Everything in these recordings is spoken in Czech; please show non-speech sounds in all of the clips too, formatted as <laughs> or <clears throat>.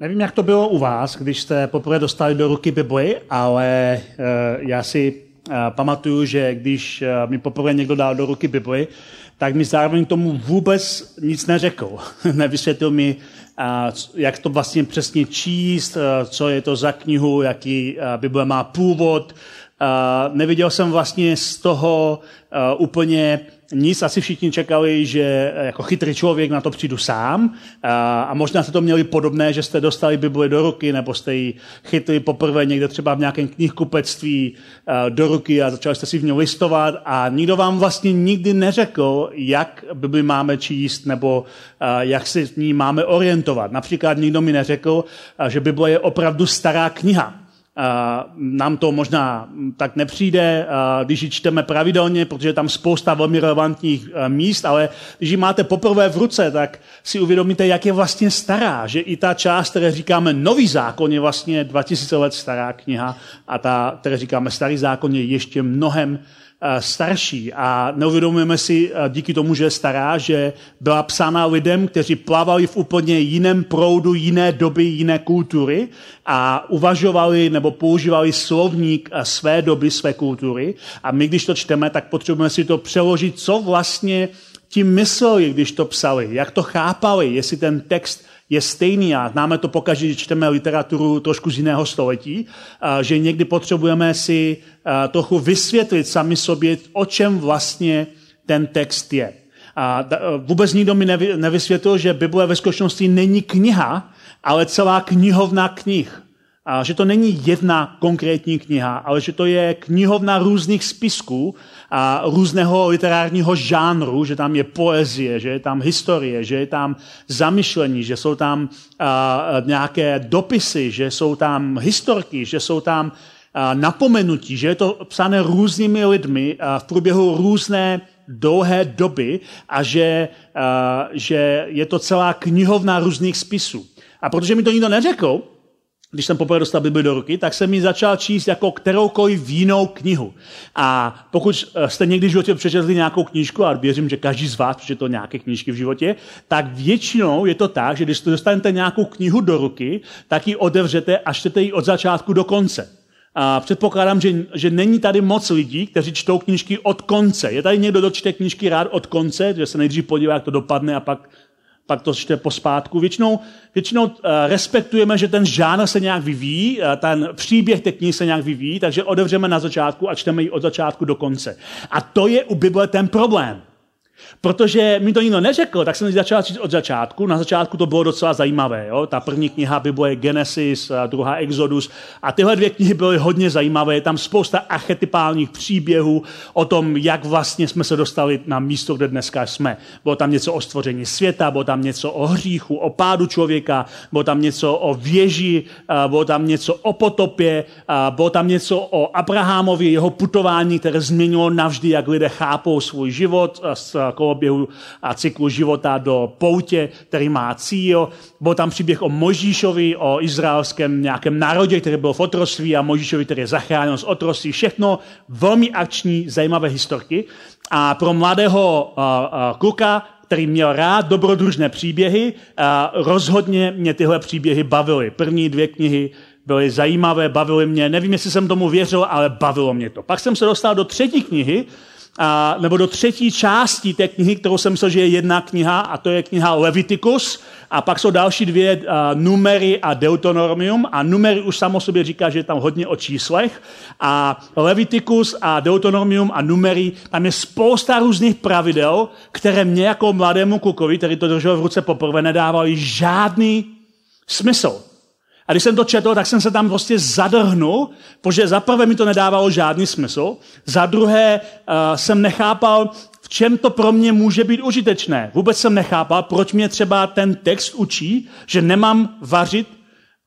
Nevím, jak to bylo u vás, když jste poprvé dostali do ruky Bibli, ale uh, já si uh, pamatuju, že když uh, mi poprvé někdo dal do ruky Bibli, tak mi zároveň tomu vůbec nic neřekl. <laughs> Nevysvětlil mi, jak to vlastně přesně číst, co je to za knihu, jaký Bible má původ. Neviděl jsem vlastně z toho úplně nic, asi všichni čekali, že eh, jako chytrý člověk na to přijdu sám a, a možná jste to měli podobné, že jste dostali Bibli do ruky nebo jste ji chytli poprvé někde třeba v nějakém knihkupectví eh, do ruky a začali jste si v ní listovat a nikdo vám vlastně nikdy neřekl, jak Bibli máme číst nebo eh, jak se v ní máme orientovat. Například nikdo mi neřekl, že Bible je opravdu stará kniha nám to možná tak nepřijde, když ji čteme pravidelně, protože je tam spousta velmi relevantních míst, ale když ji máte poprvé v ruce, tak si uvědomíte, jak je vlastně stará, že i ta část, které říkáme nový zákon, je vlastně 2000 let stará kniha a ta, které říkáme starý zákon, je ještě mnohem Eh, starší a neuvědomujeme si eh, díky tomu, že je stará, že byla psána lidem, kteří plavali v úplně jiném proudu, jiné doby, jiné kultury a uvažovali nebo používali slovník eh, své doby, své kultury. A my, když to čteme, tak potřebujeme si to přeložit, co vlastně tím mysleli, když to psali, jak to chápali, jestli ten text je stejný a známe to pokaždé, když čteme literaturu trošku z jiného století, že někdy potřebujeme si trochu vysvětlit sami sobě, o čem vlastně ten text je. A vůbec nikdo mi nevysvětlil, že Bible ve skutečnosti není kniha, ale celá knihovna knih. A že to není jedna konkrétní kniha, ale že to je knihovna různých spisků a různého literárního žánru, že tam je poezie, že je tam historie, že je tam zamyšlení, že jsou tam a, nějaké dopisy, že jsou tam historky, že jsou tam a, napomenutí, že je to psané různými lidmi a v průběhu různé dlouhé doby a že, a, že je to celá knihovna různých spisů. A protože mi to nikdo neřekl, když jsem poprvé dostal Bibli do ruky, tak jsem mi začal číst jako kteroukoliv jinou knihu. A pokud eh, jste někdy v životě přečetli nějakou knížku, a věřím, že každý z vás přečetl nějaké knížky v životě, tak většinou je to tak, že když dostanete nějakou knihu do ruky, tak ji otevřete a čtete ji od začátku do konce. A předpokládám, že, že není tady moc lidí, kteří čtou knížky od konce. Je tady někdo, kdo čte knížky rád od konce, že se nejdřív podívá, jak to dopadne a pak pak to čte pospátku. Většinou, většinou uh, respektujeme, že ten žánr se nějak vyvíjí, uh, ten příběh té knihy se nějak vyvíjí, takže otevřeme na začátku a čteme ji od začátku do konce. A to je u Bible ten problém. Protože mi to nikdo neřekl, tak jsem začal číst od začátku. Na začátku to bylo docela zajímavé. Jo? Ta první kniha Bible je Genesis, a druhá Exodus. A tyhle dvě knihy byly hodně zajímavé. Je tam spousta archetypálních příběhů o tom, jak vlastně jsme se dostali na místo, kde dneska jsme. Bylo tam něco o stvoření světa, bylo tam něco o hříchu, o pádu člověka, bylo tam něco o věži, bylo tam něco o potopě, bylo tam něco o Abrahamovi, jeho putování, které změnilo navždy, jak lidé chápou svůj život, koloběhu a cyklu života do poutě, který má cíl. Byl tam příběh o Možíšovi, o izraelském nějakém národě, který byl v otroství a Možíšovi, který je zachránil z otroství. Všechno velmi akční, zajímavé historky. A pro mladého uh, kluka, který měl rád dobrodružné příběhy, uh, rozhodně mě tyhle příběhy bavily. První dvě knihy byly zajímavé, bavily mě. Nevím, jestli jsem tomu věřil, ale bavilo mě to. Pak jsem se dostal do třetí knihy, a, nebo do třetí části té knihy, kterou jsem myslel, že je jedna kniha, a to je kniha Leviticus. A pak jsou další dvě, a, Numery a Deuteronomium. A Numery už samo sobě říká, že je tam hodně o číslech. A Leviticus a Deuteronomium a Numery, tam je spousta různých pravidel, které mě jako mladému klukovi, který to držel v ruce poprvé, nedávali žádný smysl. A když jsem to četl, tak jsem se tam prostě zadrhnul, protože za prvé mi to nedávalo žádný smysl, za druhé uh, jsem nechápal, v čem to pro mě může být užitečné. Vůbec jsem nechápal, proč mě třeba ten text učí, že nemám vařit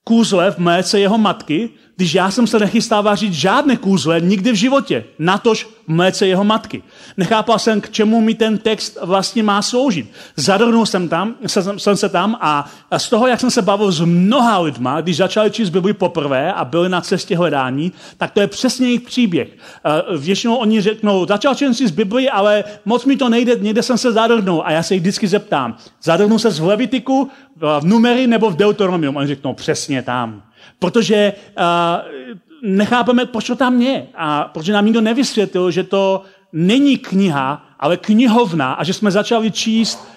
kůzle v mléce jeho matky, když já jsem se nechystal vařit žádné kůzle nikdy v životě, natož mléce jeho matky. Nechápal jsem, k čemu mi ten text vlastně má sloužit. Zadrhnul jsem tam, jsem, jsem se tam a z toho, jak jsem se bavil s mnoha lidma, když začali číst Bibli poprvé a byli na cestě hledání, tak to je přesně jejich příběh. Eh, většinou oni řeknou, začal číst Bibli, ale moc mi to nejde, někde jsem se zadrhnul. A já se jich vždycky zeptám, zadrhnul se v Levitiku, v numery nebo v Deuteronomium? Oni řeknou, přesně tam. Protože uh, nechápeme, proč to tam je. A protože nám nikdo nevysvětlil, že to není kniha, ale knihovna a že jsme začali číst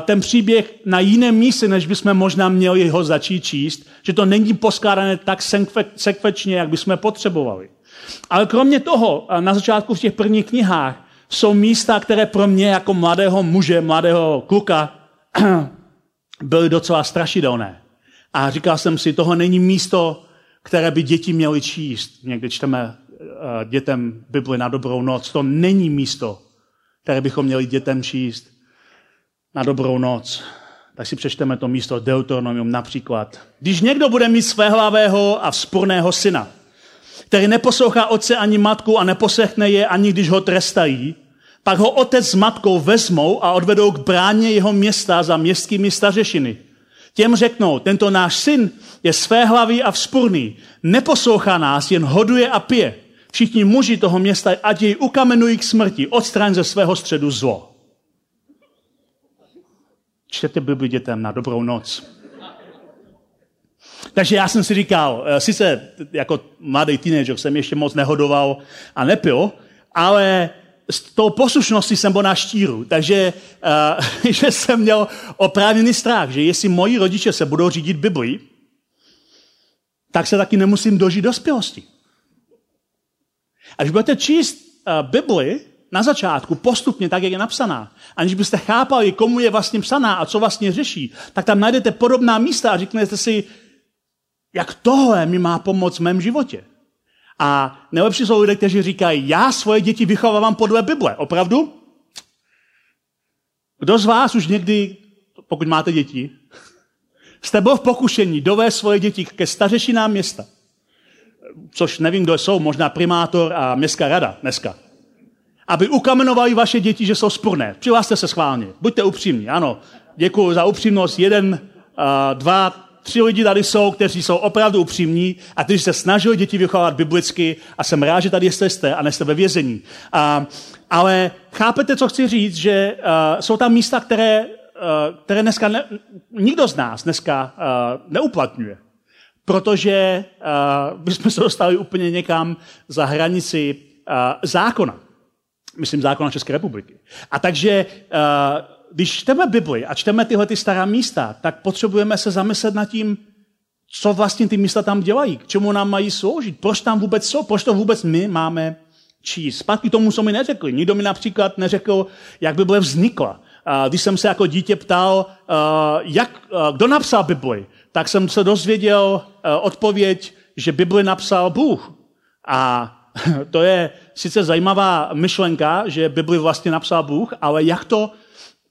ten příběh na jiném místě, než bychom možná měli ho začít číst, že to není poskládané tak sekvečně, jak bychom potřebovali. Ale kromě toho, na začátku v těch prvních knihách jsou místa, které pro mě jako mladého muže, mladého kluka <clears throat> byly docela strašidelné. A říkal jsem si, toho není místo, které by děti měly číst. Někdy čteme uh, dětem Bibli na dobrou noc. To není místo, které bychom měli dětem číst na dobrou noc. Tak si přečteme to místo Deuteronomium například. Když někdo bude mít svéhlavého a vzporného syna, který neposlouchá otce ani matku a neposlechne je, ani když ho trestají, pak ho otec s matkou vezmou a odvedou k bráně jeho města za městskými stařešiny. Těm řeknou, tento náš syn je své hlavy a vzpurný, neposlouchá nás, jen hoduje a pije. Všichni muži toho města, ať jej ukamenují k smrti, odstraň ze svého středu zlo. Čtěte Bibli dětem na dobrou noc. Takže já jsem si říkal, eh, sice jako mladý teenager jsem ještě moc nehodoval a nepil, ale s tou poslušností jsem byl na štíru, takže uh, <laughs> že jsem měl oprávněný strach, že jestli moji rodiče se budou řídit Biblii, tak se taky nemusím dožít dospělosti. A když budete číst uh, Bibli na začátku, postupně, tak jak je napsaná, aniž byste chápali, komu je vlastně psaná a co vlastně řeší, tak tam najdete podobná místa a řeknete si, jak tohle mi má pomoct v mém životě. A nejlepší jsou lidé, kteří říkají, já svoje děti vychovávám podle Bible. Opravdu? Kdo z vás už někdy, pokud máte děti, jste byl v pokušení dovést svoje děti ke stařešinám města? Což nevím, kdo jsou, možná primátor a městská rada dneska. Aby ukamenovali vaše děti, že jsou spurné. Přihlaste se schválně. Buďte upřímní, ano. Děkuji za upřímnost. Jeden, dva, tři lidi tady jsou, kteří jsou opravdu upřímní a kteří se snažili děti vychovávat biblicky a jsem rád, že tady jste a nejste ve vězení. A, ale chápete, co chci říct, že uh, jsou tam místa, které, uh, které dneska ne, nikdo z nás dneska uh, neuplatňuje. Protože uh, bychom se dostali úplně někam za hranici uh, zákona. Myslím zákona České republiky. A takže uh, když čteme Bibli a čteme tyhle ty stará místa, tak potřebujeme se zamyslet nad tím, co vlastně ty místa tam dělají, k čemu nám mají sloužit, proč tam vůbec jsou, proč to vůbec my máme číst. Zpátky tomu, co mi neřekli. Nikdo mi například neřekl, jak Bible vznikla. Když jsem se jako dítě ptal, jak, kdo napsal Bibli, tak jsem se dozvěděl odpověď, že Bibli napsal Bůh. A <laughs> to je sice zajímavá myšlenka, že Bibli vlastně napsal Bůh, ale jak to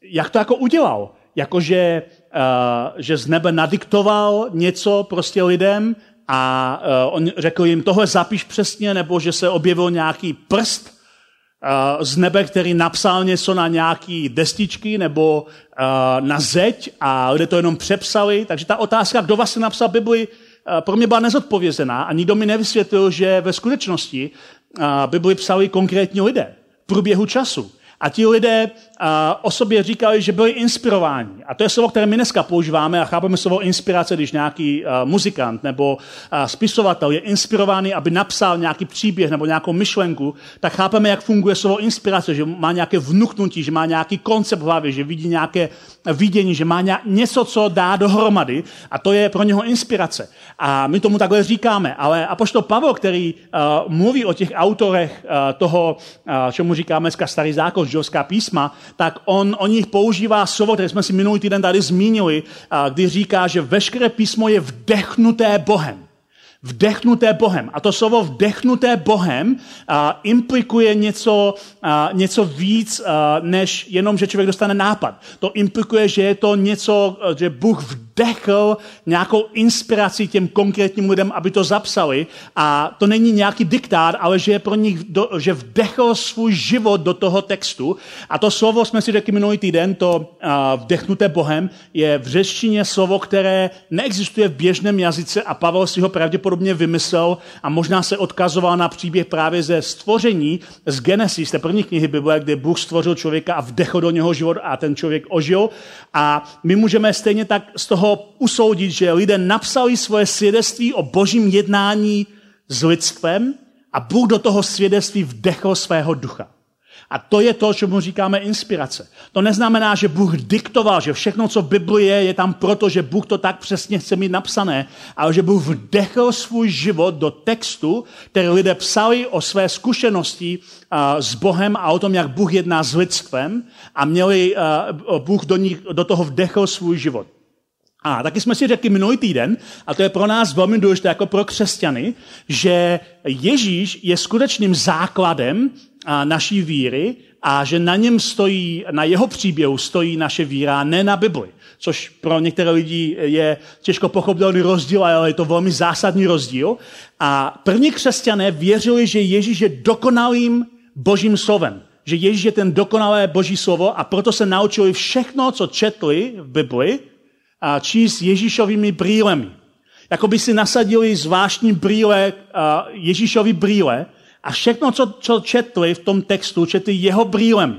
jak to jako udělal? Jakože uh, že z nebe nadiktoval něco prostě lidem a uh, on řekl jim, tohle zapíš přesně, nebo že se objevil nějaký prst uh, z nebe, který napsal něco na nějaký destičky nebo uh, na zeď a lidé to jenom přepsali. Takže ta otázka, kdo vlastně napsal Bibli, uh, pro mě byla nezodpovězená a nikdo mi nevysvětlil, že ve skutečnosti uh, Bibli psali konkrétní lidé v průběhu času. A ti lidé o sobě říkali, že byli inspirováni. A to je slovo, které my dneska používáme a chápeme slovo inspirace, když nějaký muzikant nebo spisovatel je inspirovaný, aby napsal nějaký příběh nebo nějakou myšlenku, tak chápeme, jak funguje slovo inspirace, že má nějaké vnuknutí, že má nějaký koncept v hlavě, že vidí nějaké vidění, že má něco, co dá dohromady a to je pro něho inspirace. A my tomu takhle říkáme. Ale apoštol Pavel, který uh, mluví o těch autorech uh, toho, uh, čemu říkáme dneska starý zákon, židovská písma, tak on o nich používá slovo, které jsme si minulý týden tady zmínili, kdy říká, že veškeré písmo je vdechnuté Bohem. Vdechnuté Bohem. A to slovo vdechnuté Bohem a, implikuje něco, a, něco víc, a, než jenom, že člověk dostane nápad. To implikuje, že je to něco, že Bůh vdechnuté vdechl nějakou inspiraci těm konkrétním lidem, aby to zapsali. A to není nějaký diktát, ale že je pro nich, do, že vdechl svůj život do toho textu. A to slovo jsme si řekli minulý týden, to uh, vdechnuté Bohem, je v řečtině slovo, které neexistuje v běžném jazyce a Pavel si ho pravděpodobně vymyslel a možná se odkazoval na příběh právě ze stvoření z Genesis, té první knihy Bible, kde Bůh stvořil člověka a vdechl do něho život a ten člověk ožil. A my můžeme stejně tak z toho usoudit, že lidé napsali svoje svědectví o božím jednání s lidstvem a Bůh do toho svědectví vdechl svého ducha. A to je to, čemu říkáme inspirace. To neznamená, že Bůh diktoval, že všechno, co v Biblii je, je tam proto, že Bůh to tak přesně chce mít napsané, ale že Bůh vdechl svůj život do textu, který lidé psali o své zkušenosti s Bohem a o tom, jak Bůh jedná s lidstvem a měli, Bůh do, nich, do toho vdechl svůj život. A taky jsme si řekli minulý týden, a to je pro nás velmi důležité jako pro křesťany, že Ježíš je skutečným základem naší víry a že na něm stojí, na jeho příběhu stojí naše víra, ne na Bibli. Což pro některé lidi je těžko pochopitelný rozdíl, ale je to velmi zásadní rozdíl. A první křesťané věřili, že Ježíš je dokonalým božím slovem. Že Ježíš je ten dokonalé boží slovo a proto se naučili všechno, co četli v Bibli, a číst Ježíšovými brýlemi. Jako by si nasadili zvláštní brýle, Ježíšovi brýle a všechno, co, co četli v tom textu, četli jeho brýlemi.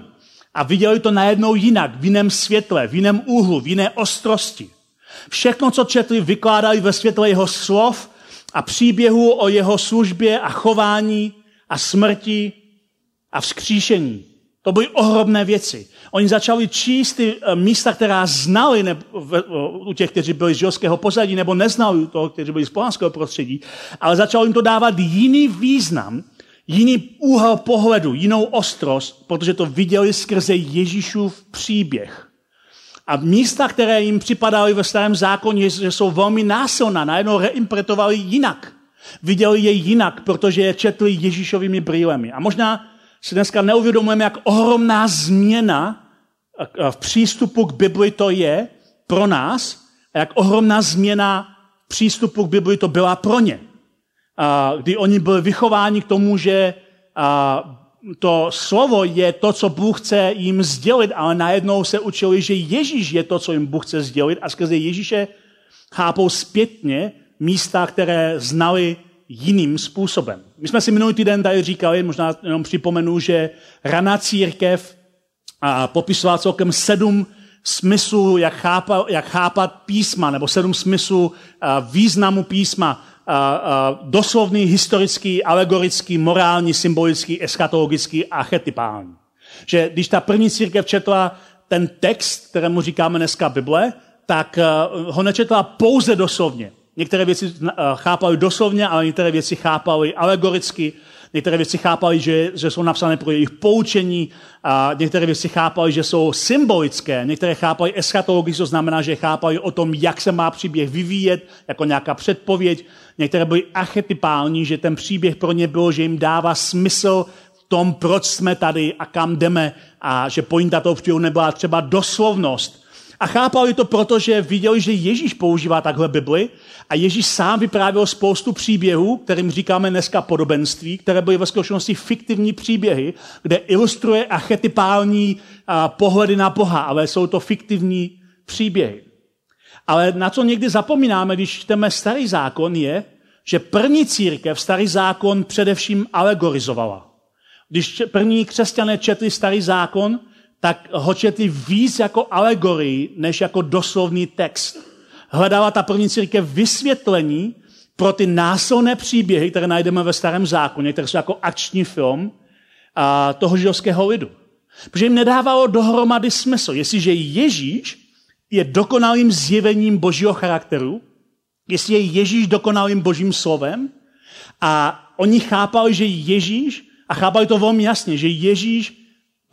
A viděli to najednou jinak, v jiném světle, v jiném úhlu, v jiné ostrosti. Všechno, co četli, vykládali ve světle jeho slov a příběhu o jeho službě a chování a smrti a vzkříšení. To byly ohromné věci. Oni začali číst ty eh, místa, která znali ne, v, u těch, kteří byli z žilského pozadí, nebo neznali u toho, kteří byli z pohanského prostředí, ale začalo jim to dávat jiný význam, jiný úhel pohledu, jinou ostrost, protože to viděli skrze Ježíšův příběh. A místa, které jim připadaly ve starém zákoně, že jsou velmi násilná, najednou reinterpretovali jinak. Viděli je jinak, protože je četli Ježíšovými brýlemi. A možná si dneska neuvědomujeme, jak ohromná změna v přístupu k Bibli to je pro nás a jak ohromná změna v přístupu k Bibli to byla pro ně. Kdy oni byli vychováni k tomu, že to slovo je to, co Bůh chce jim sdělit, ale najednou se učili, že Ježíš je to, co jim Bůh chce sdělit a skrze Ježíše chápou zpětně místa, které znali jiným způsobem. My jsme si minulý týden tady říkali, možná jenom připomenu, že raná církev popisovala celkem sedm smyslů, jak chápat, jak chápat písma, nebo sedm smyslů významu písma. Doslovný, historický, alegorický, morální, symbolický, eschatologický a archetypální. Že když ta první církev četla ten text, kterému říkáme dneska Bible, tak ho nečetla pouze doslovně. Některé věci eh, chápali doslovně, ale některé věci chápali alegoricky, některé věci chápali, že, že jsou napsané pro jejich poučení, a některé věci chápali, že jsou symbolické, některé chápali eschatologicky, to znamená, že chápali o tom, jak se má příběh vyvíjet, jako nějaká předpověď. Některé byly archetypální, že ten příběh pro ně byl, že jim dává smysl v tom, proč jsme tady a kam jdeme a že pointa toho příběhu nebyla třeba doslovnost, a chápali to proto, že viděli, že Ježíš používá takhle Bibli a Ježíš sám vyprávěl spoustu příběhů, kterým říkáme dneska podobenství, které byly ve skutečnosti fiktivní příběhy, kde ilustruje archetypální pohledy na Boha, ale jsou to fiktivní příběhy. Ale na co někdy zapomínáme, když čteme starý zákon, je, že první církev starý zákon především alegorizovala. Když první křesťané četli starý zákon, tak ho četli víc jako alegorii, než jako doslovný text. Hledala ta první církev vysvětlení pro ty násilné příběhy, které najdeme ve starém zákoně, které jsou jako akční film a toho židovského lidu. Protože jim nedávalo dohromady smysl. Jestliže Ježíš je dokonalým zjevením božího charakteru, jestli je Ježíš dokonalým božím slovem a oni chápali, že Ježíš, a chápali to velmi jasně, že Ježíš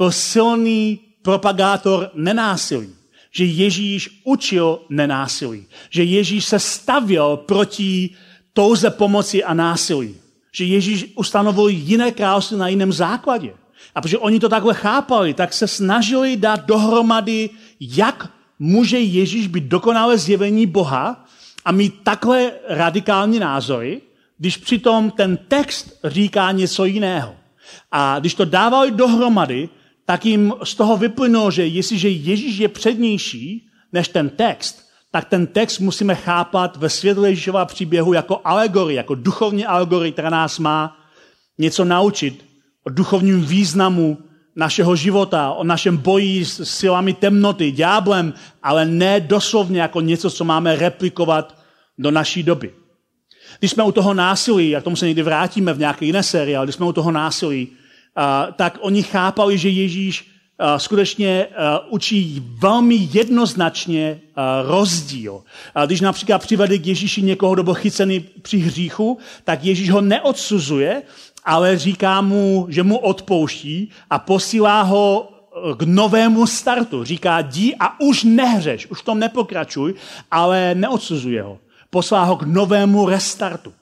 byl silný propagátor nenásilí. Že Ježíš učil nenásilí. Že Ježíš se stavěl proti touze pomoci a násilí. Že Ježíš ustanovil jiné království na jiném základě. A protože oni to takhle chápali, tak se snažili dát dohromady, jak může Ježíš být dokonale zjevení Boha a mít takhle radikální názory, když přitom ten text říká něco jiného. A když to dávali dohromady, tak jim z toho vyplynulo, že jestliže Ježíš je přednější než ten text, tak ten text musíme chápat ve světle Ježíšova příběhu jako alegorii, jako duchovní alegorii, která nás má něco naučit o duchovním významu našeho života, o našem boji s silami temnoty, ďáblem, ale ne doslovně jako něco, co máme replikovat do naší doby. Když jsme u toho násilí, a k tomu se někdy vrátíme v nějaké jiné sérii, ale když jsme u toho násilí, tak oni chápali, že Ježíš skutečně učí velmi jednoznačně rozdíl. Když například přivede k Ježíši někoho, kdo byl chycený při hříchu, tak Ježíš ho neodsuzuje, ale říká mu, že mu odpouští a posílá ho k novému startu. Říká, jdi a už nehřeš, už v tom nepokračuj, ale neodsuzuje ho. Poslá ho k novému restartu.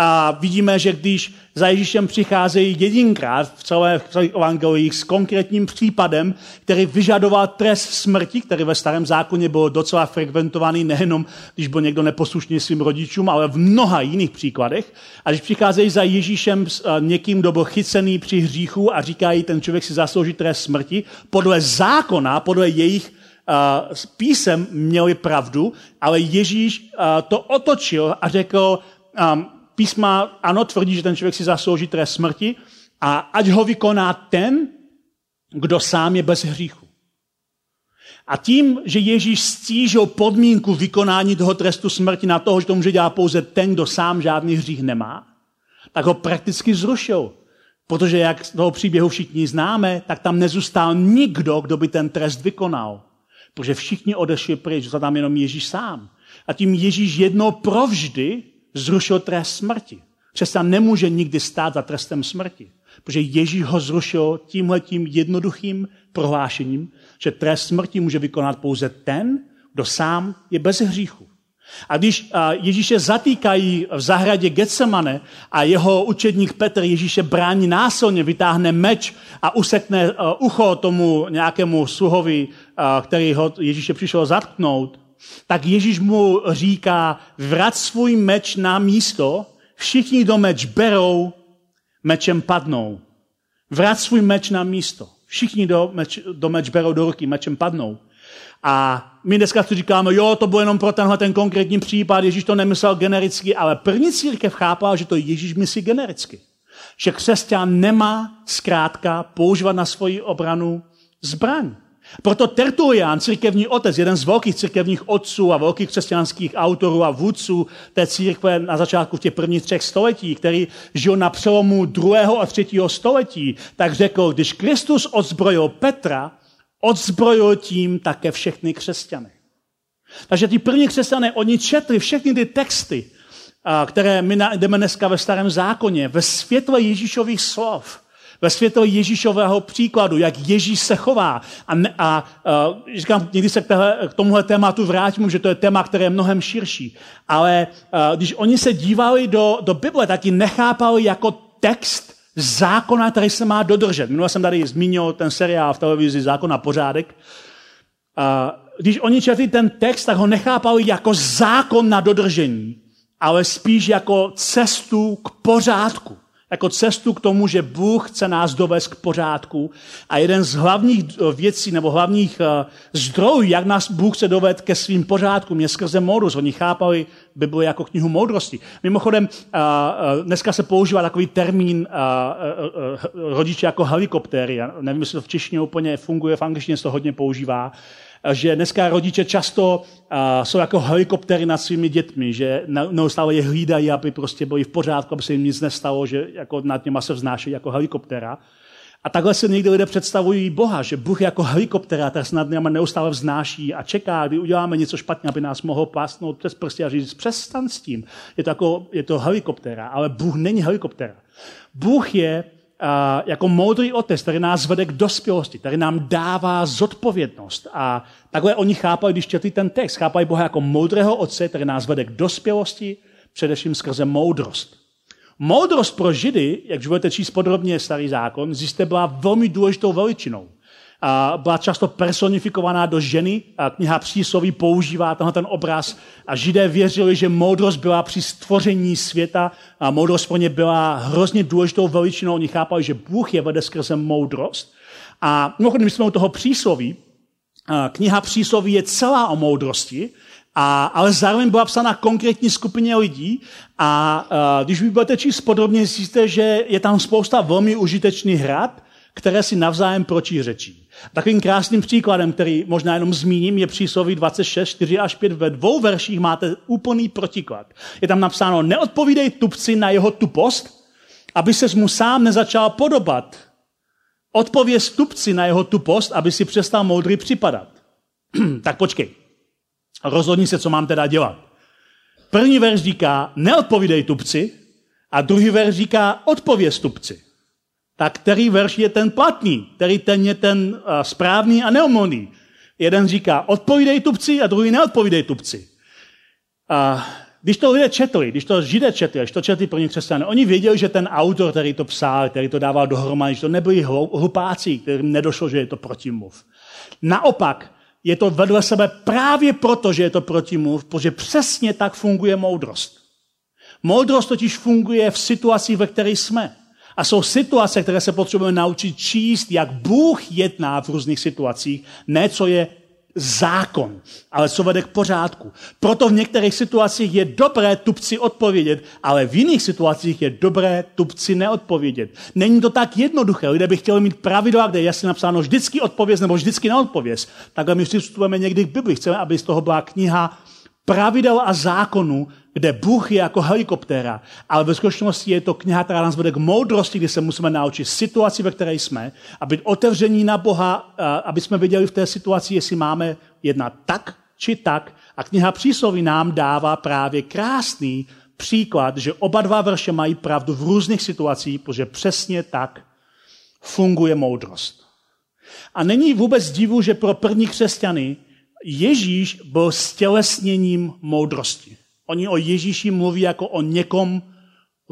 A vidíme, že když za Ježíšem přicházejí jedinkrát v celé, celých evangeliích s konkrétním případem, který vyžadoval trest smrti, který ve starém zákoně byl docela frekventovaný, nejenom když byl někdo neposlušný svým rodičům, ale v mnoha jiných příkladech. A když přicházejí za Ježíšem s někým, kdo byl chycený při hříchu a říkají, ten člověk si zaslouží trest smrti, podle zákona, podle jejich uh, písem měli pravdu, ale Ježíš uh, to otočil a řekl, um, písma ano, tvrdí, že ten člověk si zaslouží trest smrti a ať ho vykoná ten, kdo sám je bez hříchu. A tím, že Ježíš stížil podmínku vykonání toho trestu smrti na toho, že to může dělat pouze ten, kdo sám žádný hřích nemá, tak ho prakticky zrušil. Protože jak z toho příběhu všichni známe, tak tam nezůstal nikdo, kdo by ten trest vykonal. Protože všichni odešli pryč, zůstal tam jenom Ježíš sám. A tím Ježíš jednou provždy zrušil trest smrti. Křesťan nemůže nikdy stát za trestem smrti, protože Ježíš ho zrušil tímhletím jednoduchým prohlášením, že trest smrti může vykonat pouze ten, kdo sám je bez hříchu. A když Ježíše zatýkají v zahradě Getsemane a jeho učedník Petr Ježíše brání násilně, vytáhne meč a usekne ucho tomu nějakému sluhovi, který ho Ježíše přišel zatknout, tak Ježíš mu říká, vrať svůj meč na místo, všichni do meč berou, mečem padnou. Vrať svůj meč na místo. Všichni do meč, do meč berou do ruky, mečem padnou. A my dneska si říkáme, jo, to bylo jenom pro tenhle ten konkrétní případ, Ježíš to nemyslel genericky, ale první církev chápala, že to Ježíš myslí genericky. Že křesťan nemá zkrátka používat na svoji obranu zbraň. Proto Tertulian, církevní otec, jeden z velkých církevních otců a velkých křesťanských autorů a vůdců té církve na začátku v těch prvních třech století, který žil na přelomu druhého a třetího století, tak řekl, když Kristus odzbrojil Petra, odzbrojil tím také všechny křesťany. Takže ty první křesťané, oni četli všechny ty texty, které my jdeme dneska ve starém zákoně, ve světle Ježíšových slov ve světle Ježíšového příkladu, jak Ježíš se chová. A, a, a říkám, někdy se k, téhle, k tomuhle tématu vrátím, že to je téma, které je mnohem širší. Ale a, když oni se dívali do, do Bible, tak ji nechápali jako text zákona, který se má dodržet. Minule jsem tady zmínil ten seriál v televizi Zákon a pořádek. A, když oni četli ten text, tak ho nechápali jako zákon na dodržení, ale spíš jako cestu k pořádku. Jako cestu k tomu, že Bůh chce nás dovést k pořádku. A jeden z hlavních eh, věcí nebo hlavních uh, zdrojů, jak nás Bůh chce dovést ke svým pořádkům, je skrze moudrost. Oni chápali Bibli jako knihu moudrosti. Mimochodem, uh, dneska se používá takový termín rodiče jako helikoptéry. Nevím, jestli to v češtině úplně funguje, v angličtině se to hodně používá že dneska rodiče často uh, jsou jako helikoptery nad svými dětmi, že neustále je hlídají, aby prostě byli v pořádku, aby se jim nic nestalo, že jako nad něma se vznášejí jako helikoptera. A takhle si někdy lidé představují Boha, že Bůh jako helikoptera, tak se nad námi neustále vznáší a čeká, kdy uděláme něco špatně, aby nás mohl plásnout přes prsty a říct, přestan s tím. Je to, jako, je to helikoptera, ale Bůh není helikoptera. Bůh je a jako moudrý otec, který nás vede k dospělosti, který nám dává zodpovědnost. A takhle oni chápají, když četli ten text, chápají Boha jako moudrého otce, který nás vede k dospělosti, především skrze moudrost. Moudrost pro Židy, jak budete číst podrobně starý zákon, zjisté byla velmi důležitou veličinou. A byla často personifikovaná do ženy. A kniha Přísloví používá tenhle ten obraz a židé věřili, že moudrost byla při stvoření světa a moudrost pro ně byla hrozně důležitou veličinou. Oni chápali, že Bůh je vede skrze moudrost. A mimochodem, jsme u toho přísloví, kniha Přísloví je celá o moudrosti, a, ale zároveň byla psána konkrétní skupině lidí a, a když vy budete číst podrobně, zjistíte, že je tam spousta velmi užitečných hrad, které si navzájem protiřečí. Takovým krásným příkladem, který možná jenom zmíním, je přísloví 26, 4 až 5. Ve dvou verších máte úplný protiklad. Je tam napsáno, neodpovídej tupci na jeho tupost, aby se mu sám nezačal podobat. Odpověz tupci na jeho tupost, aby si přestal moudrý připadat. <clears throat> tak počkej. Rozhodni se, co mám teda dělat. První verš říká, neodpovídej tupci, a druhý verš říká, odpověz tupci tak který verš je ten platný, který ten je ten uh, správný a neomolný. Jeden říká, odpovídej tupci a druhý neodpovídej tupci. A když to lidé četli, když to židé četli, když to četli první křesťané, oni věděli, že ten autor, který to psal, který to dával dohromady, že to nebyli hlupáci, kterým nedošlo, že je to protimluv. Naopak, je to vedle sebe právě proto, že je to protimluv, protože přesně tak funguje moudrost. Moudrost totiž funguje v situaci, ve které jsme. A jsou situace, které se potřebujeme naučit číst, jak Bůh jedná v různých situacích, ne co je zákon, ale co vede k pořádku. Proto v některých situacích je dobré tupci odpovědět, ale v jiných situacích je dobré tupci neodpovědět. Není to tak jednoduché. Lidé by chtěli mít pravidla, kde je jasně napsáno vždycky odpověz nebo vždycky neodpověz. Takhle my přistupujeme někdy k Bibli. Chceme, aby z toho byla kniha pravidel a zákonů, kde Bůh je jako helikoptéra, ale ve skutečnosti je to kniha, která nás vede k moudrosti, kdy se musíme naučit situaci, ve které jsme, a být otevření na Boha, aby jsme viděli v té situaci, jestli máme jednat tak či tak. A kniha přísloví nám dává právě krásný příklad, že oba dva verše mají pravdu v různých situacích, protože přesně tak funguje moudrost. A není vůbec divu, že pro první křesťany Ježíš byl stělesněním moudrosti. Oni o Ježíši mluví jako o někom,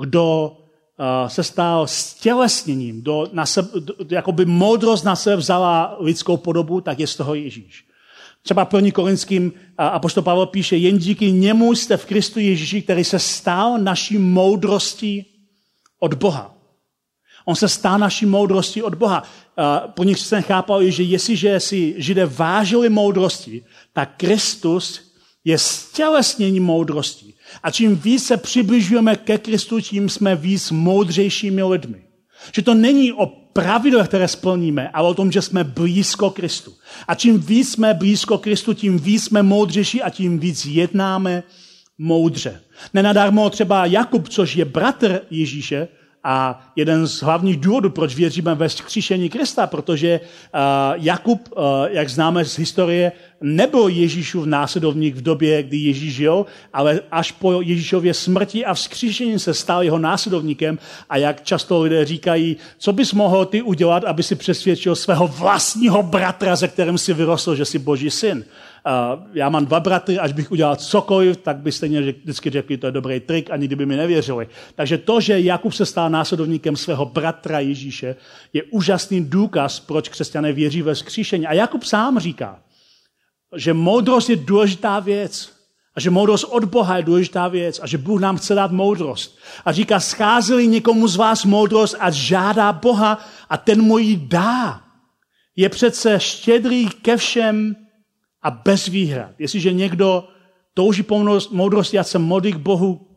kdo uh, se stal stělesněním, do, na sebe, do, jakoby moudrost na sebe vzala lidskou podobu, tak je z toho Ježíš. Třeba první korinským apoštol Pavel píše, jen díky němu jste v Kristu Ježíši, který se stal naší moudrostí od Boha. On se stal naší moudrostí od Boha. Po nich se chápal, že jestliže si židé vážili moudrosti, tak Kristus je stělesnění moudrosti. A čím víc se přibližujeme ke Kristu, tím jsme víc moudřejšími lidmi. Že to není o pravidlech, které splníme, ale o tom, že jsme blízko Kristu. A čím víc jsme blízko Kristu, tím víc jsme moudřejší a tím víc jednáme moudře. Nenadarmo třeba Jakub, což je bratr Ježíše, a jeden z hlavních důvodů, proč věříme ve skříšení Krista, protože uh, Jakub, uh, jak známe z historie, nebyl Ježíšův následovník v době, kdy Ježíš žil, ale až po Ježíšově smrti a vzkříšení se stal jeho následovníkem a jak často lidé říkají, co bys mohl ty udělat, aby si přesvědčil svého vlastního bratra, ze kterým si vyrostl, že jsi boží syn. Uh, já mám dva bratry, až bych udělal cokoliv, tak by stejně vždycky řekli, to je dobrý trik a nikdy by mi nevěřili. Takže to, že Jakub se stal následovníkem svého bratra Ježíše, je úžasný důkaz, proč křesťané věří ve skříšení. A Jakub sám říká, že moudrost je důležitá věc. A že moudrost od Boha je důležitá věc. A že Bůh nám chce dát moudrost. A říká, scházeli někomu z vás moudrost a žádá Boha a ten mu ji dá. Je přece štědrý ke všem a bez výhrad. Jestliže někdo touží po moudrosti a se modlí k Bohu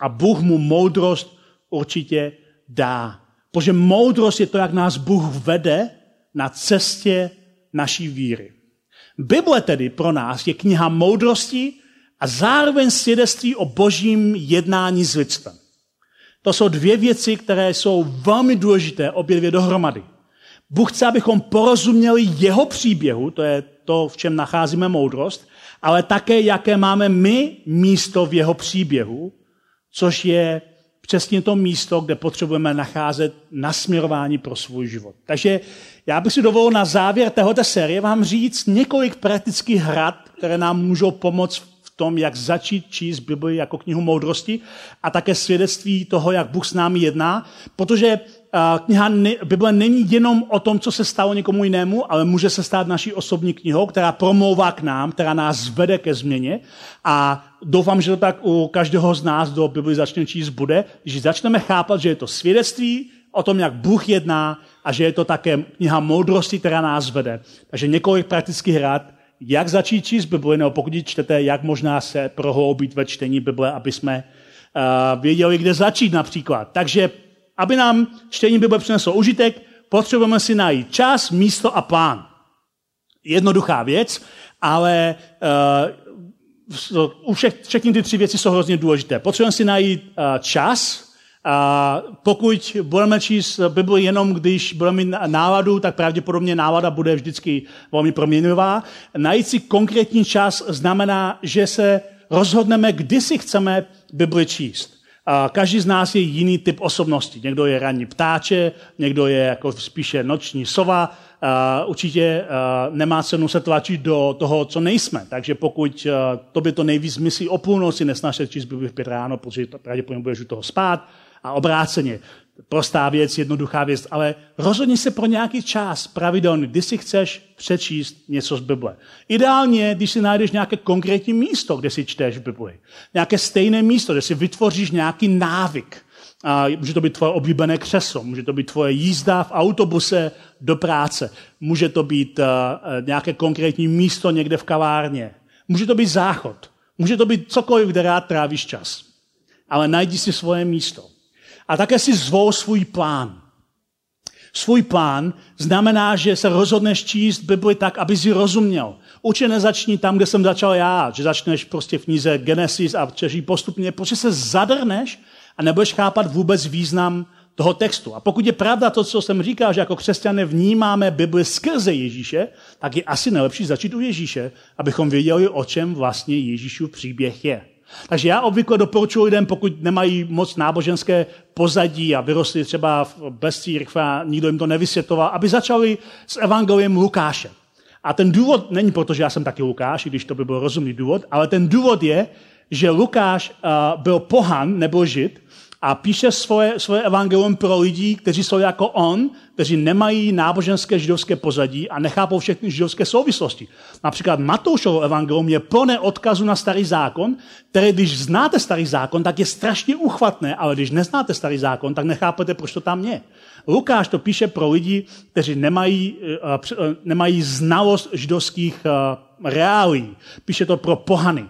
a Bůh mu moudrost určitě dá. Protože moudrost je to, jak nás Bůh vede na cestě naší víry. Bible tedy pro nás je kniha moudrosti a zároveň svědectví o božím jednání s lidstvem. To jsou dvě věci, které jsou velmi důležité, obě dvě dohromady. Bůh chce, abychom porozuměli jeho příběhu, to je to, v čem nacházíme moudrost, ale také, jaké máme my místo v jeho příběhu, což je přesně to místo, kde potřebujeme nacházet nasměrování pro svůj život. Takže já bych si dovolil na závěr téhoto série vám říct několik praktických hrad, které nám můžou pomoct v tom, jak začít číst Bibli jako knihu moudrosti a také svědectví toho, jak Bůh s námi jedná, protože kniha Bible není jenom o tom, co se stalo někomu jinému, ale může se stát naší osobní knihou, která promlouvá k nám, která nás vede ke změně. A doufám, že to tak u každého z nás, kdo Bibli začne číst, bude, že začneme chápat, že je to svědectví o tom, jak Bůh jedná a že je to také kniha moudrosti, která nás vede. Takže několik praktických rád, jak začít číst Bibli, nebo pokud ji čtete, jak možná se prohloubit ve čtení Bible, aby jsme uh, věděli, kde začít například. Takže aby nám čtení Bible přineslo užitek, potřebujeme si najít čas, místo a plán. Jednoduchá věc, ale uh, u všech, všechny ty tři věci jsou hrozně důležité. Potřebujeme si najít uh, čas, a pokud budeme číst Bibli jenom, když budeme mít náladu, tak pravděpodobně nálada bude vždycky velmi proměnivá. Najít si konkrétní čas znamená, že se rozhodneme, kdy si chceme Bibli číst. Každý z nás je jiný typ osobnosti. Někdo je ranní ptáče, někdo je jako spíše noční sova. Určitě nemá cenu se tlačit do toho, co nejsme. Takže pokud tobě to nejvíc myslí o půlnoci, nesnaž se číst Bibli v pět ráno, protože pravděpodobně budeš u toho spát, a obráceně. Prostá věc, jednoduchá věc, ale rozhodni se pro nějaký čas pravidelný, kdy si chceš přečíst něco z Bible. Ideálně, když si najdeš nějaké konkrétní místo, kde si čteš Bibli. Nějaké stejné místo, kde si vytvoříš nějaký návyk. A může to být tvoje oblíbené křeslo, může to být tvoje jízda v autobuse do práce, může to být uh, nějaké konkrétní místo někde v kavárně, může to být záchod, může to být cokoliv, kde rád trávíš čas. Ale najdi si svoje místo. A také si zvou svůj plán. Svůj plán znamená, že se rozhodneš číst Bibli tak, aby si rozuměl. Určitě nezačni tam, kde jsem začal já, že začneš prostě v knize Genesis a čeří postupně, protože se zadrneš a nebudeš chápat vůbec význam toho textu. A pokud je pravda to, co jsem říkal, že jako křesťané vnímáme Bibli skrze Ježíše, tak je asi nejlepší začít u Ježíše, abychom věděli, o čem vlastně Ježíšův příběh je. Takže já obvykle doporučuji lidem, pokud nemají moc náboženské pozadí a vyrostli třeba bez církve a nikdo jim to nevysvětloval, aby začali s evangeliem Lukáše. A ten důvod není proto, že já jsem taky Lukáš, i když to by byl rozumný důvod, ale ten důvod je, že Lukáš uh, byl pohan nebo žid a píše svoje, svoje evangelium pro lidi, kteří jsou jako on, kteří nemají náboženské židovské pozadí a nechápou všechny židovské souvislosti. Například Matoušovo evangelium je plné odkazu na starý zákon, který když znáte starý zákon, tak je strašně uchvatné, ale když neznáte starý zákon, tak nechápete, proč to tam je. Lukáš to píše pro lidi, kteří nemají, uh, nemají znalost židovských uh, reálí. Píše to pro pohany.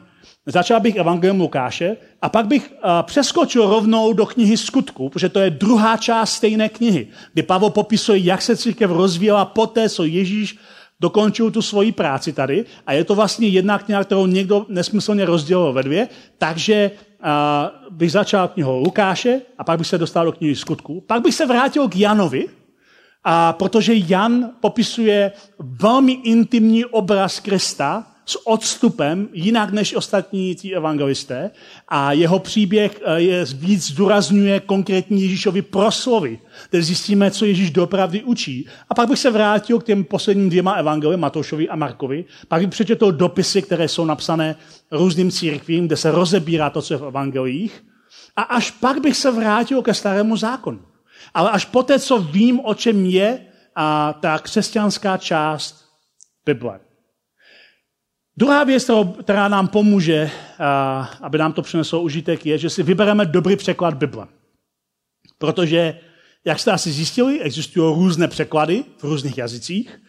Začal bych evangelium Lukáše a pak bych uh, přeskočil rovnou do knihy Skutku, protože to je druhá část stejné knihy, kdy Pavel popisuje, jak se církev rozvíjela poté, co Ježíš dokončil tu svoji práci tady a je to vlastně jedna kniha, kterou někdo nesmyslně rozdělil ve dvě, takže uh, bych začal knihou Lukáše a pak bych se dostal do knihy Skutku. Pak bych se vrátil k Janovi, a protože Jan popisuje velmi intimní obraz Krista, s odstupem, jinak než ostatní tí evangelisté. A jeho příběh eh, je, víc zdůrazňuje konkrétní Ježíšovi proslovy, kde zjistíme, co Ježíš dopravdy učí. A pak bych se vrátil k těm posledním dvěma evangeli, Matoušovi a Markovi. Pak bych přečetl dopisy, které jsou napsané různým církvím, kde se rozebírá to, co je v evangelích. A až pak bych se vrátil ke starému zákonu. Ale až poté, co vím, o čem je a ta křesťanská část Bible. Druhá věc, která nám pomůže, aby nám to přineslo užitek, je, že si vybereme dobrý překlad Bible. Protože, jak jste asi zjistili, existují různé překlady v různých jazycích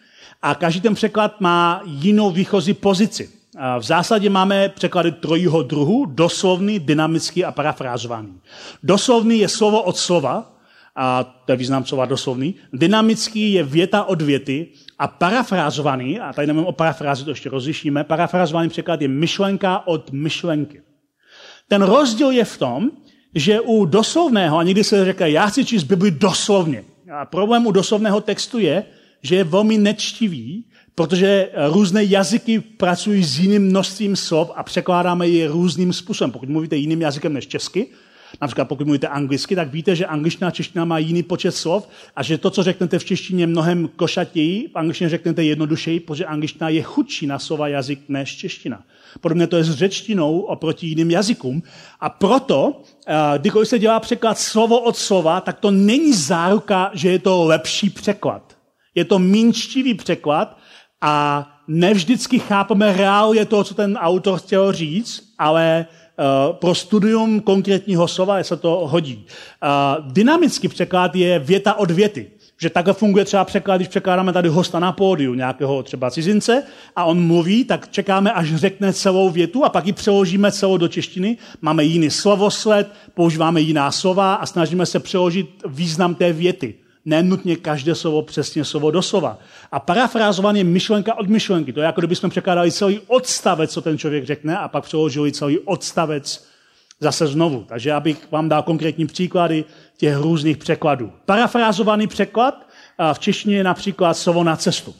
a každý ten překlad má jinou výchozí pozici. V zásadě máme překlady trojího druhu, doslovný, dynamický a parafrázovaný. Doslovný je slovo od slova, a to je význam slova doslovný. Dynamický je věta od věty a parafrázovaný, a tady nevím o parafrázi, to ještě rozlišíme, parafrázovaný překlad je myšlenka od myšlenky. Ten rozdíl je v tom, že u doslovného, a někdy se říká, já chci číst Bibli doslovně. A problém u doslovného textu je, že je velmi nečtivý, protože různé jazyky pracují s jiným množstvím slov a překládáme je různým způsobem. Pokud mluvíte jiným jazykem než česky, Například pokud mluvíte anglicky, tak víte, že angličtina a čeština má jiný počet slov a že to, co řeknete v češtině, mnohem košatěji, v angličtině řeknete jednodušeji, protože angličtina je chudší na slova jazyk než čeština. Podobně to je s řečtinou oproti jiným jazykům. A proto, eh, když se dělá překlad slovo od slova, tak to není záruka, že je to lepší překlad. Je to minčtivý překlad a nevždycky chápeme reálně to, co ten autor chtěl říct, ale pro studium konkrétního slova se to hodí. Uh, dynamický překlad je věta od věty. Že takhle funguje třeba překlad, když překládáme tady hosta na pódiu, nějakého třeba cizince, a on mluví, tak čekáme, až řekne celou větu a pak ji přeložíme celou do češtiny. Máme jiný slovosled, používáme jiná slova a snažíme se přeložit význam té věty nenutně každé slovo přesně slovo doslova. A parafrázovaný je myšlenka od myšlenky. To je jako kdybychom překládali celý odstavec, co ten člověk řekne, a pak přeložili celý odstavec zase znovu. Takže abych vám dal konkrétní příklady těch různých překladů. Parafrázovaný překlad v češtině je například slovo na cestu.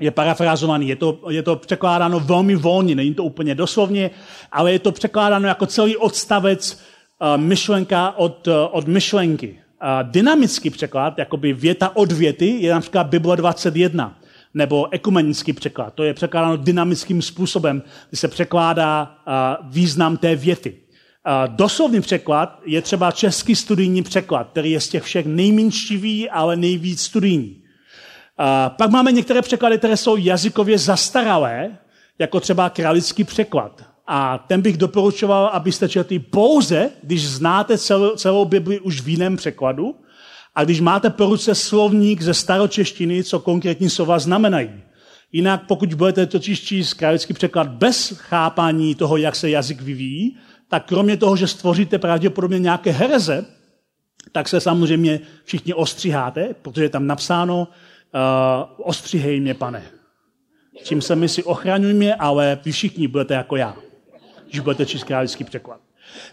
Je parafrázovaný, je to, je to překládáno velmi volně, není to úplně doslovně, ale je to překládáno jako celý odstavec myšlenka od, od myšlenky dynamický překlad, jakoby věta od věty, je například Bible 21, nebo ekumenický překlad. To je překládáno dynamickým způsobem, kdy se překládá význam té věty. Doslovný překlad je třeba český studijní překlad, který je z těch všech nejmenšivý, ale nejvíc studijní. Pak máme některé překlady, které jsou jazykově zastaralé, jako třeba králický překlad. A ten bych doporučoval, abyste četli pouze, když znáte celou, celou Bibli už v jiném překladu a když máte po ruce slovník ze staročeštiny, co konkrétní slova znamenají. Jinak pokud budete totiž číst králický překlad bez chápání toho, jak se jazyk vyvíjí, tak kromě toho, že stvoříte pravděpodobně nějaké hereze, tak se samozřejmě všichni ostříháte, protože je tam napsáno uh, ostříhej mě, pane. Čím se my si ochraňuj mě, ale vy všichni budete jako já když budete číst králický překlad.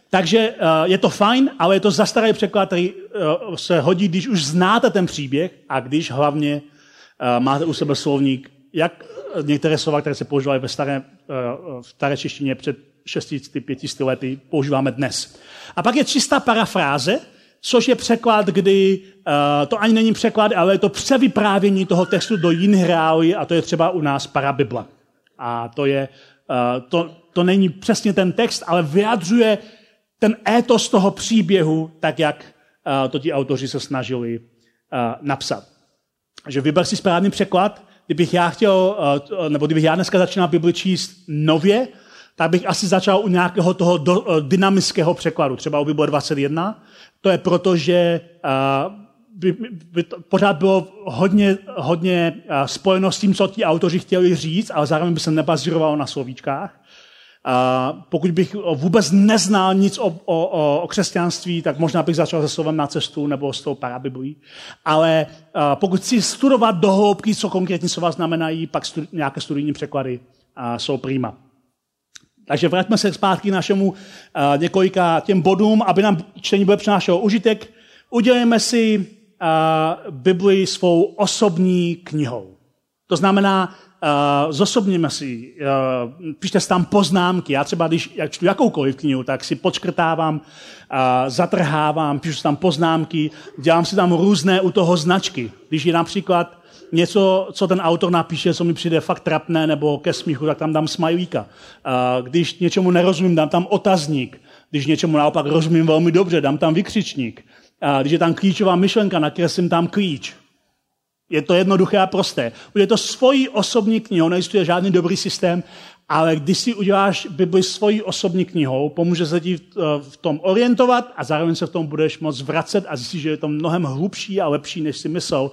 Takže uh, je to fajn, ale je to zastaralý překlad, který uh, se hodí, když už znáte ten příběh a když hlavně uh, máte u sebe slovník, jak některé slova, které se používaly ve staré, v staré češtině před 600-500 lety, používáme dnes. A pak je čistá parafráze, což je překlad, kdy to ani není překlad, ale je to převyprávění toho textu do jiných reálí a to je třeba u nás parabibla. A to je, to, to není přesně ten text, ale vyjadřuje ten étos toho příběhu, tak jak uh, to ti autoři se snažili uh, napsat. Že vyber si správný překlad, kdybych já chtěl, uh, nebo kdybych já dneska začínal Bibli číst nově, tak bych asi začal u nějakého toho dynamického překladu, třeba u Bible 21. To je proto, že by, to pořád bylo hodně, hodně spojeno s tím, co ti autoři chtěli říct, ale zároveň by se nebazírovalo na slovíčkách. A pokud bych vůbec neznal nic o, o, o křesťanství, tak možná bych začal se slovem na cestu nebo s tou parabiblí. Ale a pokud chci studovat do hloubky, co konkrétně slova znamenají, pak studi- nějaké studijní překlady a, jsou prýma. Takže vraťme se zpátky našemu a, několika těm bodům, aby nám čtení bude přinášelo užitek. Udělejme si a, Bibli svou osobní knihou. To znamená, uh, zosobněme si, uh, pište si tam poznámky. Já třeba, když jak čtu jakoukoliv knihu, tak si počkrtávám, uh, zatrhávám, píšu si tam poznámky, dělám si tam různé u toho značky. Když je například něco, co ten autor napíše, co mi přijde fakt trapné nebo ke smíchu, tak tam dám smajlíka. Uh, když něčemu nerozumím, dám tam otazník. Když něčemu naopak rozumím velmi dobře, dám tam vykřičník. Uh, když je tam klíčová myšlenka, nakreslím tam klíč. Je to jednoduché a prosté. Je to svoji osobní knihou, neexistuje žádný dobrý systém, ale když si uděláš Bibli svojí osobní knihou, pomůže se ti v tom orientovat a zároveň se v tom budeš moc vracet a zjistíš, že je to mnohem hlubší a lepší, než si myslel.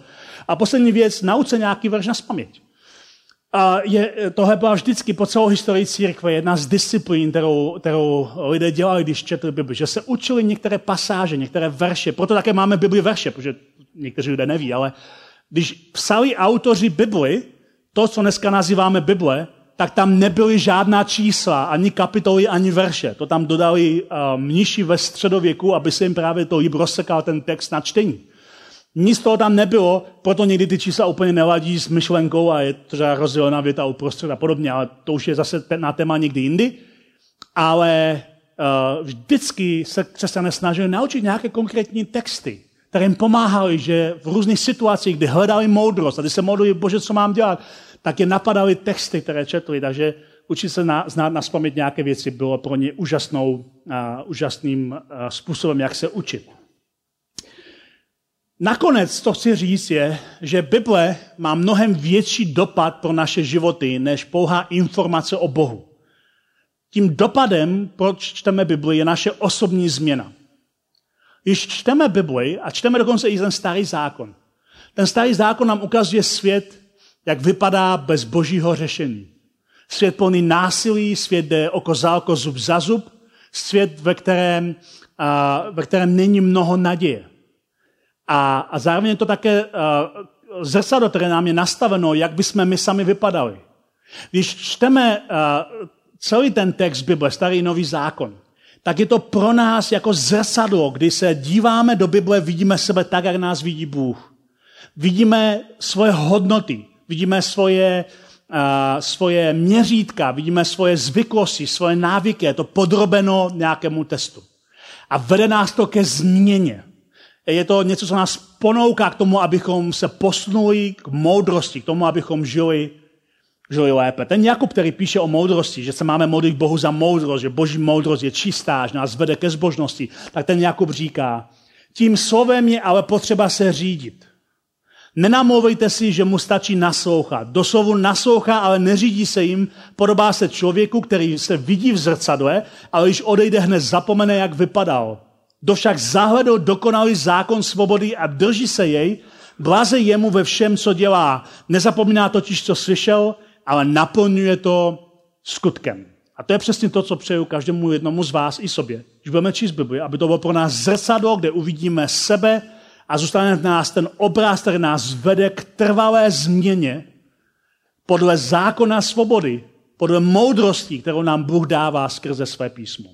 A poslední věc, nauč se nějaký verš na spaměť. A je, tohle byla vždycky po celou historii církve jedna z disciplín, kterou, kterou lidé dělali, když četli Bibli, že se učili některé pasáže, některé verše. Proto také máme Bibli verše, protože někteří lidé neví, ale uh, když psali autoři Bibli, to, co dneska nazýváme Bible, tak tam nebyly žádná čísla, ani kapitoly, ani verše. To tam dodali uh, mniši ve středověku, aby se jim právě to líb rozsekal ten text na čtení. Nic toho tam nebylo, proto někdy ty čísla úplně neladí s myšlenkou a je třeba rozdělená věta uprostřed a podobně, ale to už je zase na téma někdy jindy. Ale vždycky se křesťané snažili naučit nějaké konkrétní texty, které jim pomáhaly, že v různých situacích, kdy hledali moudrost a kdy se modlili, bože, co mám dělat, tak je napadaly texty, které četli. Takže učit se na, znát na nějaké věci bylo pro ně úžasnou, uh, úžasným uh, způsobem, jak se učit. Nakonec to chci říct je, že Bible má mnohem větší dopad pro naše životy, než pouhá informace o Bohu. Tím dopadem, proč čteme Bibli, je naše osobní změna. Když čteme Bibli a čteme dokonce i ten starý zákon, ten starý zákon nám ukazuje svět, jak vypadá bez božího řešení. Svět plný násilí, svět jde oko za oko, zub za zub, svět, ve kterém, a, ve kterém není mnoho naděje. A, a zároveň je to také uh, zrcadlo, které nám je nastaveno, jak bychom my sami vypadali. Když čteme uh, celý ten text Bible, starý nový zákon, tak je to pro nás jako zrcadlo, kdy se díváme do Bible, vidíme sebe tak, jak nás vidí Bůh. Vidíme svoje hodnoty, vidíme svoje, uh, svoje měřítka, vidíme svoje zvyklosti, svoje návyky, je to podrobeno nějakému testu. A vede nás to ke změně. Je to něco, co nás ponouká k tomu, abychom se posunuli k moudrosti, k tomu, abychom žili, žili lépe. Ten Jakub, který píše o moudrosti, že se máme modlit Bohu za moudrost, že boží moudrost je čistá, že nás vede ke zbožnosti, tak ten Jakub říká, tím slovem je ale potřeba se řídit. Nenamlouvejte si, že mu stačí naslouchat. Doslovu naslouchá, ale neřídí se jim. Podobá se člověku, který se vidí v zrcadle, ale když odejde, hned zapomene, jak vypadal. Kdo však zahledl dokonalý zákon svobody a drží se jej, blaze jemu ve všem, co dělá. Nezapomíná totiž, co slyšel, ale naplňuje to skutkem. A to je přesně to, co přeju každému jednomu z vás i sobě. Když budeme číst Bibli, aby to bylo pro nás zrcadlo, kde uvidíme sebe a zůstane v nás ten obraz, který nás vede k trvalé změně podle zákona svobody, podle moudrosti, kterou nám Bůh dává skrze své písmo.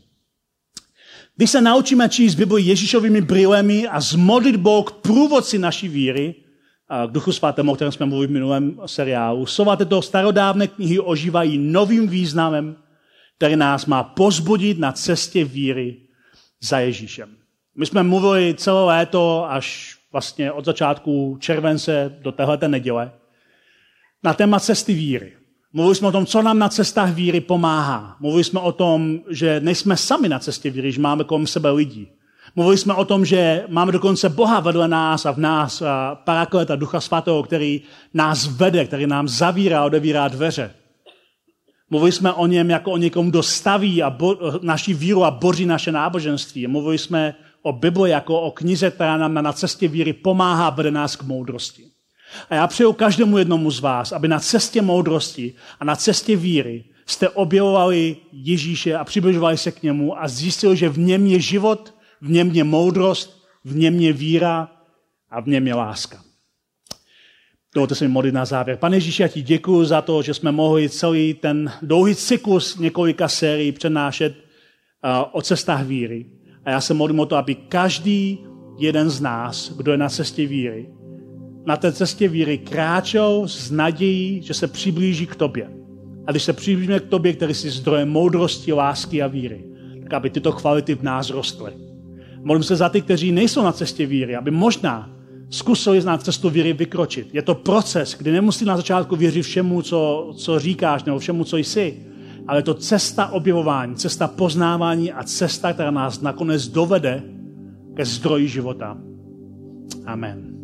Když se naučíme číst Bibli Ježíšovými brýlemi a z modlitbou k průvodci naší víry, k Duchu Svatému, o kterém jsme mluvili v minulém seriálu, slova této starodávné knihy ožívají novým významem, který nás má pozbudit na cestě víry za Ježíšem. My jsme mluvili celé léto až vlastně od začátku července do téhleté neděle na téma cesty víry. Mluvili jsme o tom, co nám na cestách víry pomáhá. Mluvili jsme o tom, že nejsme sami na cestě víry, že máme kolem sebe lidi. Mluvili jsme o tom, že máme dokonce Boha vedle nás a v nás a parakleta Ducha Svatého, který nás vede, který nám zavírá a odevírá dveře. Mluvili jsme o něm jako o někom, kdo staví a bo, naši víru a boří naše náboženství. Mluvili jsme o Bibli jako o knize, která nám na cestě víry pomáhá, vede nás k moudrosti. A já přeju každému jednomu z vás, aby na cestě moudrosti a na cestě víry jste objevovali Ježíše a přibližovali se k němu a zjistili, že v něm je život, v něm je moudrost, v něm je víra a v něm je láska. Dovolte se mi modlit na závěr. Pane Ježíši, já ti děkuji za to, že jsme mohli celý ten dlouhý cyklus několika sérií přenášet o cestách víry. A já se modlím o to, aby každý jeden z nás, kdo je na cestě víry, na té cestě víry kráčel s nadějí, že se přiblíží k tobě. A když se přiblížíme k tobě, který jsi zdrojem moudrosti, lásky a víry, tak aby tyto kvality v nás rostly. Modlím se za ty, kteří nejsou na cestě víry, aby možná zkusili znát cestu víry vykročit. Je to proces, kdy nemusí na začátku věřit všemu, co, co říkáš, nebo všemu, co jsi, ale je to cesta objevování, cesta poznávání a cesta, která nás nakonec dovede ke zdroji života. Amen.